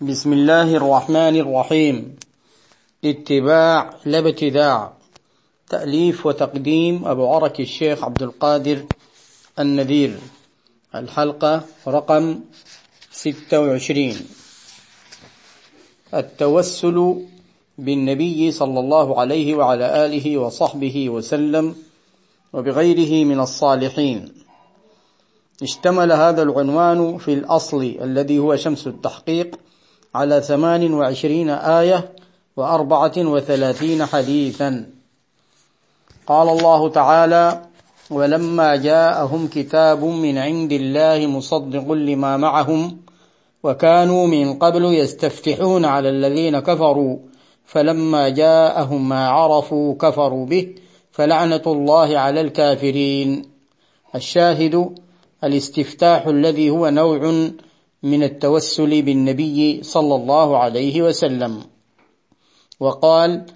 بسم الله الرحمن الرحيم اتباع لا ابتداع تأليف وتقديم أبو عرك الشيخ عبد القادر النذير الحلقة رقم 26 التوسل بالنبي صلى الله عليه وعلى آله وصحبه وسلم وبغيره من الصالحين اشتمل هذا العنوان في الأصل الذي هو شمس التحقيق على ثمان وعشرين آية وأربعة وثلاثين حديثا. قال الله تعالى ولما جاءهم كتاب من عند الله مصدق لما معهم وكانوا من قبل يستفتحون على الذين كفروا فلما جاءهم ما عرفوا كفروا به فلعنة الله على الكافرين. الشاهد الاستفتاح الذي هو نوع من التوسل بالنبي صلى الله عليه وسلم. وقال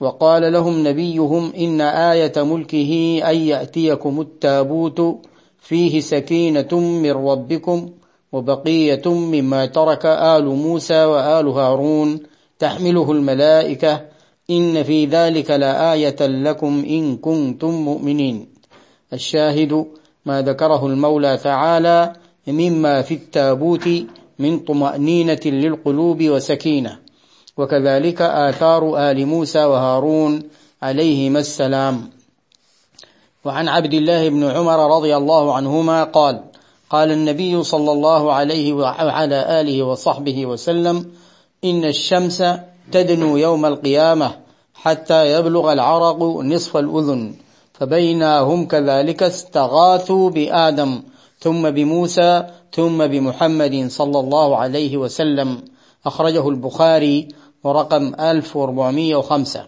وقال لهم نبيهم إن آية ملكه أن يأتيكم التابوت فيه سكينة من ربكم وبقية مما ترك آل موسى وآل هارون تحمله الملائكة. إن في ذلك لآية لكم إن كنتم مؤمنين. الشاهد ما ذكره المولى تعالى مما في التابوت من طمأنينة للقلوب وسكينة. وكذلك آثار آل موسى وهارون عليهما السلام. وعن عبد الله بن عمر رضي الله عنهما قال قال النبي صلى الله عليه وعلى آله وصحبه وسلم إن الشمس تدنو يوم القيامة حتى يبلغ العرق نصف الأذن فبينا هم كذلك استغاثوا بآدم ثم بموسى ثم بمحمد صلى الله عليه وسلم. أخرجه البخاري ورقم 1405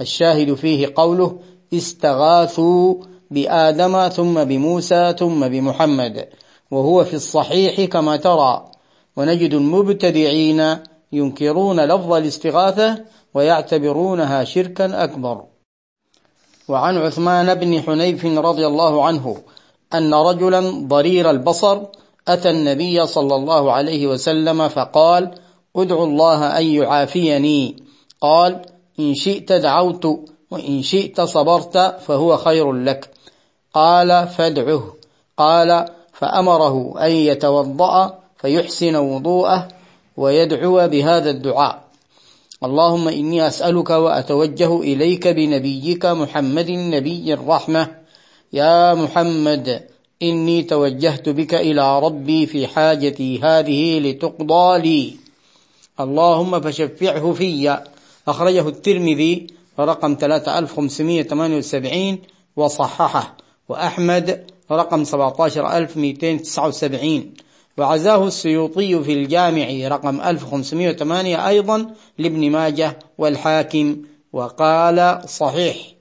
الشاهد فيه قوله استغاثوا بآدم ثم بموسى ثم بمحمد وهو في الصحيح كما ترى. ونجد المبتدعين ينكرون لفظ الاستغاثة ويعتبرونها شركا أكبر. وعن عثمان بن حنيف رضي الله عنه أن رجلا ضرير البصر أتى النبي صلى الله عليه وسلم فقال ادعو الله أن يعافيني. قال إن شئت دعوت وإن شئت صبرت فهو خير لك. قال فادعه. قال فأمره أن يتوضأ فيحسن وضوءه ويدعو بهذا الدعاء. اللهم إني أسألك وأتوجه إليك بنبيك محمد نبي الرحمة. يا محمد إني توجهت بك إلى ربي في حاجتي هذه لتقضى لي. اللهم فشفعه في. أخرجه الترمذي رقم 3578 وصححه. وأحمد رقم 17279 وعزاه السيوطي في الجامع رقم 1508 أيضا لابن ماجه والحاكم. وقال صحيح.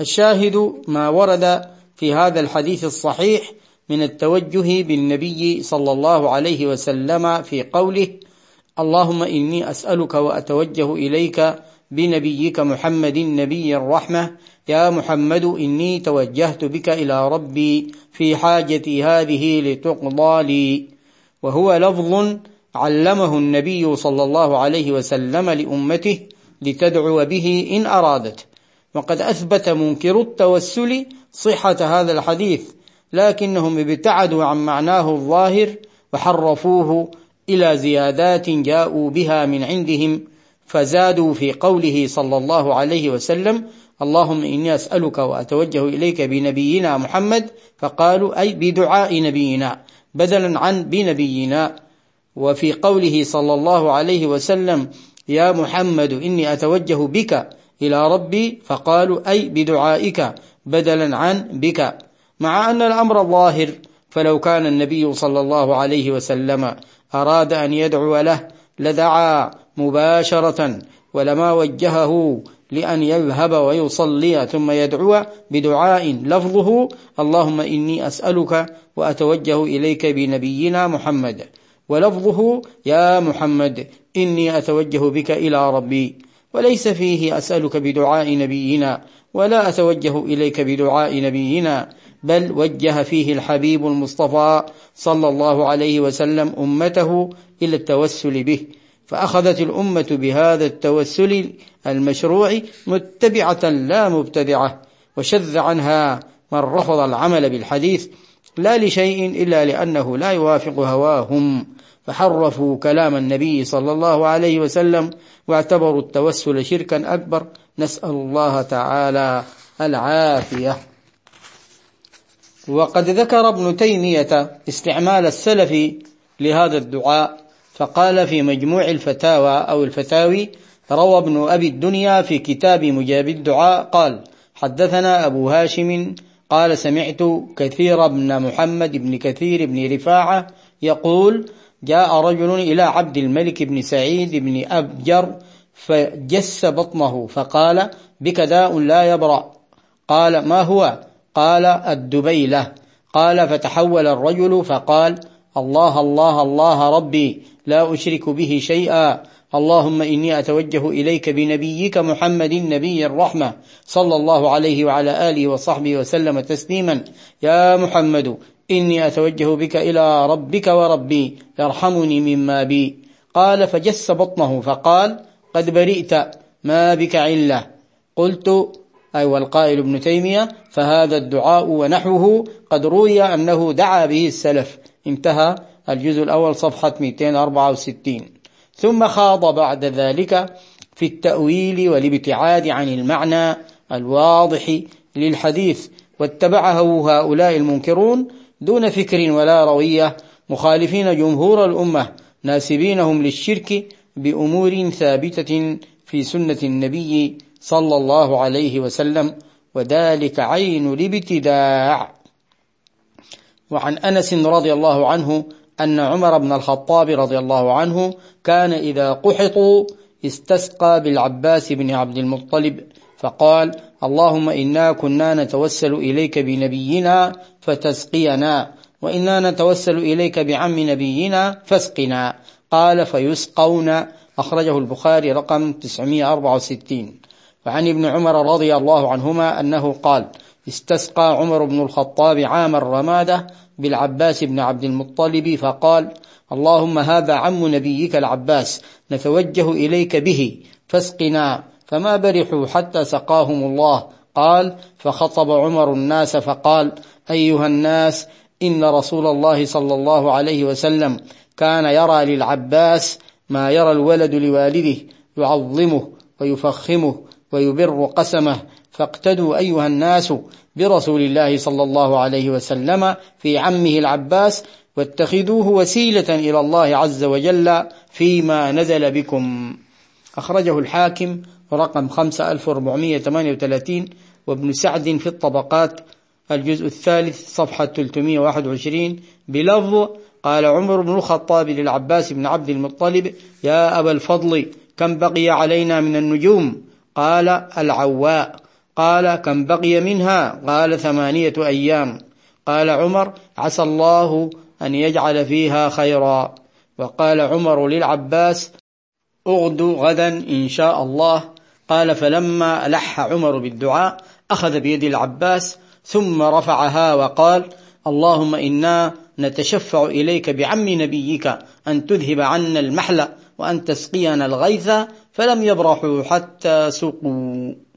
الشاهد ما ورد في هذا الحديث الصحيح من التوجه بالنبي صلى الله عليه وسلم في قوله اللهم إني أسألك وأتوجه إليك بنبيك محمد نبي الرحمة يا محمد إني توجهت بك إلى ربي في حاجتي هذه لتقضى لي. وهو لفظ علمه النبي صلى الله عليه وسلم لأمته لتدعو به إن أرادت. وقد أثبت منكر التوسل صحة هذا الحديث لكنهم ابتعدوا عن معناه الظاهر وحرفوه إلى زيادات جاءوا بها من عندهم فزادوا في قوله صلى الله عليه وسلم اللهم إني أسألك وأتوجه إليك بنبينا محمد فقالوا أي بدعاء نبينا بدلا عن بنبينا وفي قوله صلى الله عليه وسلم يا محمد إني أتوجه بك إلى ربي فقالوا أي بدعائك بدلا عن بك. مع أن الأمر ظاهر فلو كان النبي صلى الله عليه وسلم أراد أن يدعو له لدعا مباشرة ولما وجهه لأن يذهب ويصلي ثم يدعو بدعاء لفظه اللهم إني أسألك وأتوجه إليك بنبينا محمد. ولفظه يا محمد إني أتوجه بك إلى ربي. وليس فيه أسألك بدعاء نبينا ولا أتوجه إليك بدعاء نبينا بل وجه فيه الحبيب المصطفى صلى الله عليه وسلم أمته إلى التوسل به. فأخذت الأمة بهذا التوسل المشروع متبعة لا مبتدعة وشذ عنها من رفض العمل بالحديث لا لشيء إلا لأنه لا يوافق هواهم. فحرفوا كلام النبي صلى الله عليه وسلم واعتبروا التوسل شركا أكبر. نسأل الله تعالى العافية. وقد ذكر ابن تيمية استعمال السلف لهذا الدعاء فقال في مجموع الفتاوى أو الفتاوي روى ابن أبي الدنيا في كتاب مجاب الدعاء قال حدثنا أبو هاشم قال سمعت كثير بن محمد بن كثير بن رفاعة يقول جاء رجل إلى عبد الملك بن سعيد بن أبجر فجس بطنه فقال بك داء لا يبرأ. قال ما هو؟ قال الدبيلة. قال فتحول الرجل فقال الله الله الله ربي لا أشرك به شيئا. اللهم إني أتوجه إليك بنبيك محمد نبي الرحمة صلى الله عليه وعلى آله وصحبه وسلم تسليما. يا محمد إني أتوجه بك إلى ربك وربي يرحمني مما بي. قال فجس بطنه فقال قد برئت ما بك علة. قلت أي والقائل ابن تيمية فهذا الدعاء ونحوه قد روي أنه دعا به السلف. انتهى الجزء الأول صفحة 264 ثم خاض بعد ذلك في التأويل والابتعاد عن المعنى الواضح للحديث. واتبعه هؤلاء المنكرون دون فكر ولا روية مخالفين جمهور الأمة ناسبينهم للشرك بأمور ثابتة في سنة النبي صلى الله عليه وسلم وذلك عين الابتداع. وعن أنس رضي الله عنه أن عمر بن الخطاب رضي الله عنه كان إذا قحطوا استسقى بالعباس بن عبد المطلب فقال اللهم إنا كنا نتوسل إليك بنبينا فتسقينا وإنا نتوسل إليك بعم نبينا فاسقنا. قال فيسقون. أخرجه البخاري رقم 964 وعن ابن عمر رضي الله عنهما أنه قال استسقى عمر بن الخطاب عام الرمادة بالعباس بن عبد المطلب فقال اللهم هذا عم نبيك العباس نتوجه إليك به فاسقنا فما برحوا حتى سقاهم الله. قال فخطب عمر الناس فقال أيها الناس إن رسول الله صلى الله عليه وسلم كان يرى للعباس ما يرى الولد لوالده يعظمه ويفخمه ويبر قسمه فاقتدوا أيها الناس برسول الله صلى الله عليه وسلم في عمه العباس واتخذوه وسيلة إلى الله عز وجل فيما نزل بكم. أخرجه الحاكم رقم 5438 وابن سعد في الطبقات الجزء الثالث صفحة 321 بلفظ قال عمر بن الخطاب للعباس بن عبد المطلب يا أبا الفضل كم بقي علينا من النجوم؟ قال العواء. قال كم بقي منها؟ قال ثمانية أيام. قال عمر عسى الله أن يجعل فيها خيرا. وقال عمر للعباس اغدو غدا إن شاء الله. قال فلما ألح عمر بالدعاء أخذ بيد العباس ثم رفعها وقال اللهم إنا نتشفع إليك بعم نبيك أن تذهب عنا المحل وأن تسقينا الغيث فلم يبرحوا حتى سقوا.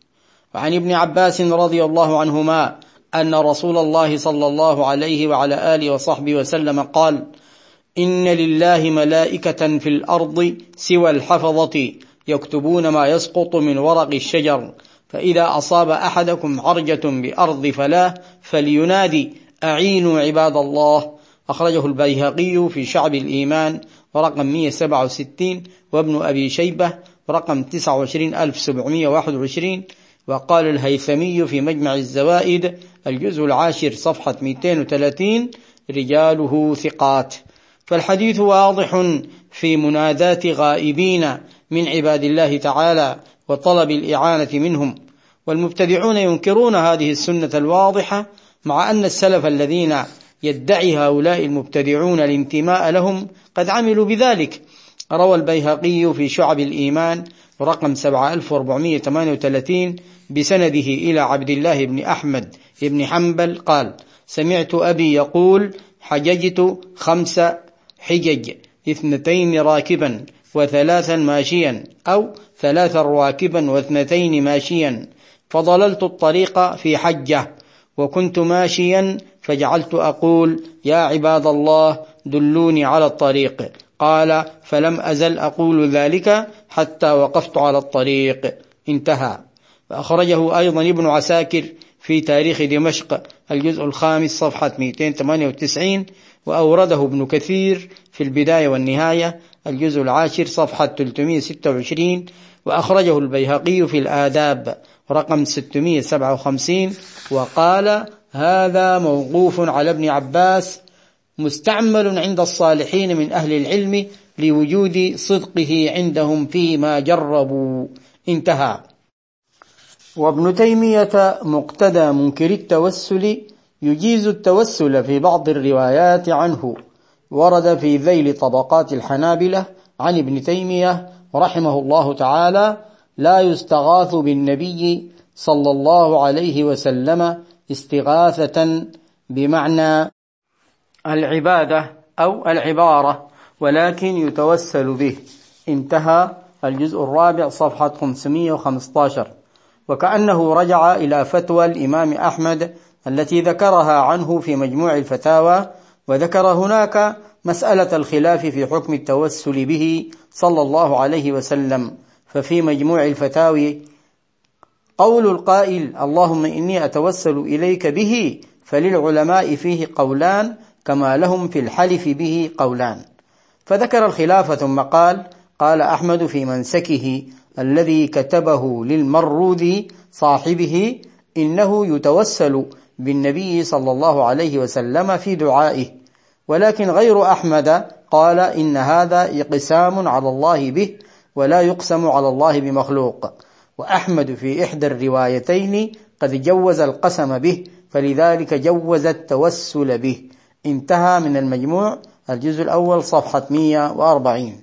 وعن ابن عباس رضي الله عنهما أن رسول الله صلى الله عليه وعلى آله وصحبه وسلم قال إن لله ملائكة في الأرض سوى الحفظة يكتبون ما يسقط من ورق الشجر فإذا أصاب أحدكم عرجة بأرض فلاه فلينادي أعينوا عباد الله. أخرجه البيهقي في شعب الإيمان ورقم 167 وابن أبي شيبة رقم 29721 وقال الهيثمي في مجمع الزوائد الجزء العاشر صفحة 230 رجاله ثقات. فالحديث واضح في منادات غائبين من عباد الله تعالى وطلب الإعانة منهم. والمبتدعون ينكرون هذه السنة الواضحة مع أن السلف الذين يدعي هؤلاء المبتدعون الانتماء لهم قد عملوا بذلك. روى البيهقي في شعب الإيمان رقم 7438 بسنده إلى عبد الله بن أحمد بن حنبل قال سمعت أبي يقول حججت خمس حجج اثنتين راكبا وثلاثا ماشيا أو ثلاثا راكبا واثنتين ماشيا. فضللت الطريق في حجة وكنت ماشيا فجعلت أقول يا عباد الله دلوني على الطريق. قال فلم أزل أقول ذلك حتى وقفت على الطريق. انتهى. فأخرجه أيضا ابن عساكر في تاريخ دمشق الجزء الخامس صفحة 298 وأورده ابن كثير في البداية والنهاية الجزء العاشر صفحة 326 وأخرجه البيهقي في الآداب رقم 657 وقال هذا موقوف على ابن عباس مستعمل عند الصالحين من أهل العلم لوجود صدقه عندهم فيما جربوا. انتهى. وابن تيمية مقتدى منكر التوسل يجيز التوسل في بعض الروايات عنه. ورد في ذيل طبقات الحنابلة عن ابن تيمية رحمه الله تعالى لا يستغاث بالنبي صلى الله عليه وسلم استغاثة بمعنى العبادة أو العبارة ولكن يتوسل به. انتهى الجزء الرابع صفحة 515 وكأنه رجع إلى فتوى الإمام أحمد التي ذكرها عنه في مجموع الفتاوى وذكر هناك مسألة الخلاف في حكم التوسل به صلى الله عليه وسلم. ففي مجموع الفتاوي قول القائل اللهم إني أتوسل إليك به فللعلماء فيه قولان كما لهم في الحلف به قولان. فذكر الخلاف ثم قال قال أحمد في منسكه الذي كتبه للمروذي صاحبه إنه يتوسل بالنبي صلى الله عليه وسلم في دعائه. ولكن غير أحمد قال إن هذا إقسام على الله به ولا يقسم على الله بمخلوق. وأحمد في إحدى الروايتين قد جوز القسم به فلذلك جوز التوسل به. انتهى من المجموع الجزء الأول صفحة 140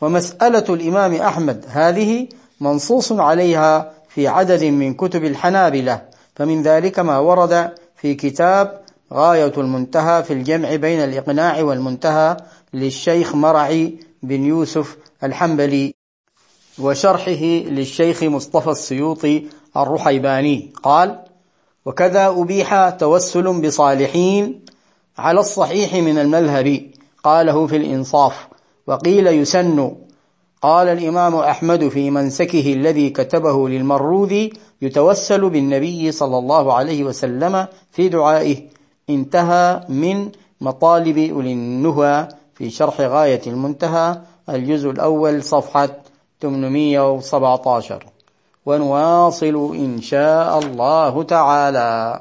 ومسألة الإمام أحمد هذه منصوص عليها في عدد من كتب الحنابلة فمن ذلك ما ورد في كتاب غاية المنتهى في الجمع بين الإقناع والمنتهى للشيخ مرعي بن يوسف الحنبلي وشرحه للشيخ مصطفى السيوطي الرحيباني. قال وكذا أبيح توسل بصالحين على الصحيح من المذهب قاله في الإنصاف وقيل يسن. قال الإمام أحمد في منسكه الذي كتبه للمروذي يتوسل بالنبي صلى الله عليه وسلم في دعائه انتهى من مطالب أولي النهى في شرح غاية المنتهى الجزء الأول صفحة 817 ونواصل إن شاء الله تعالى.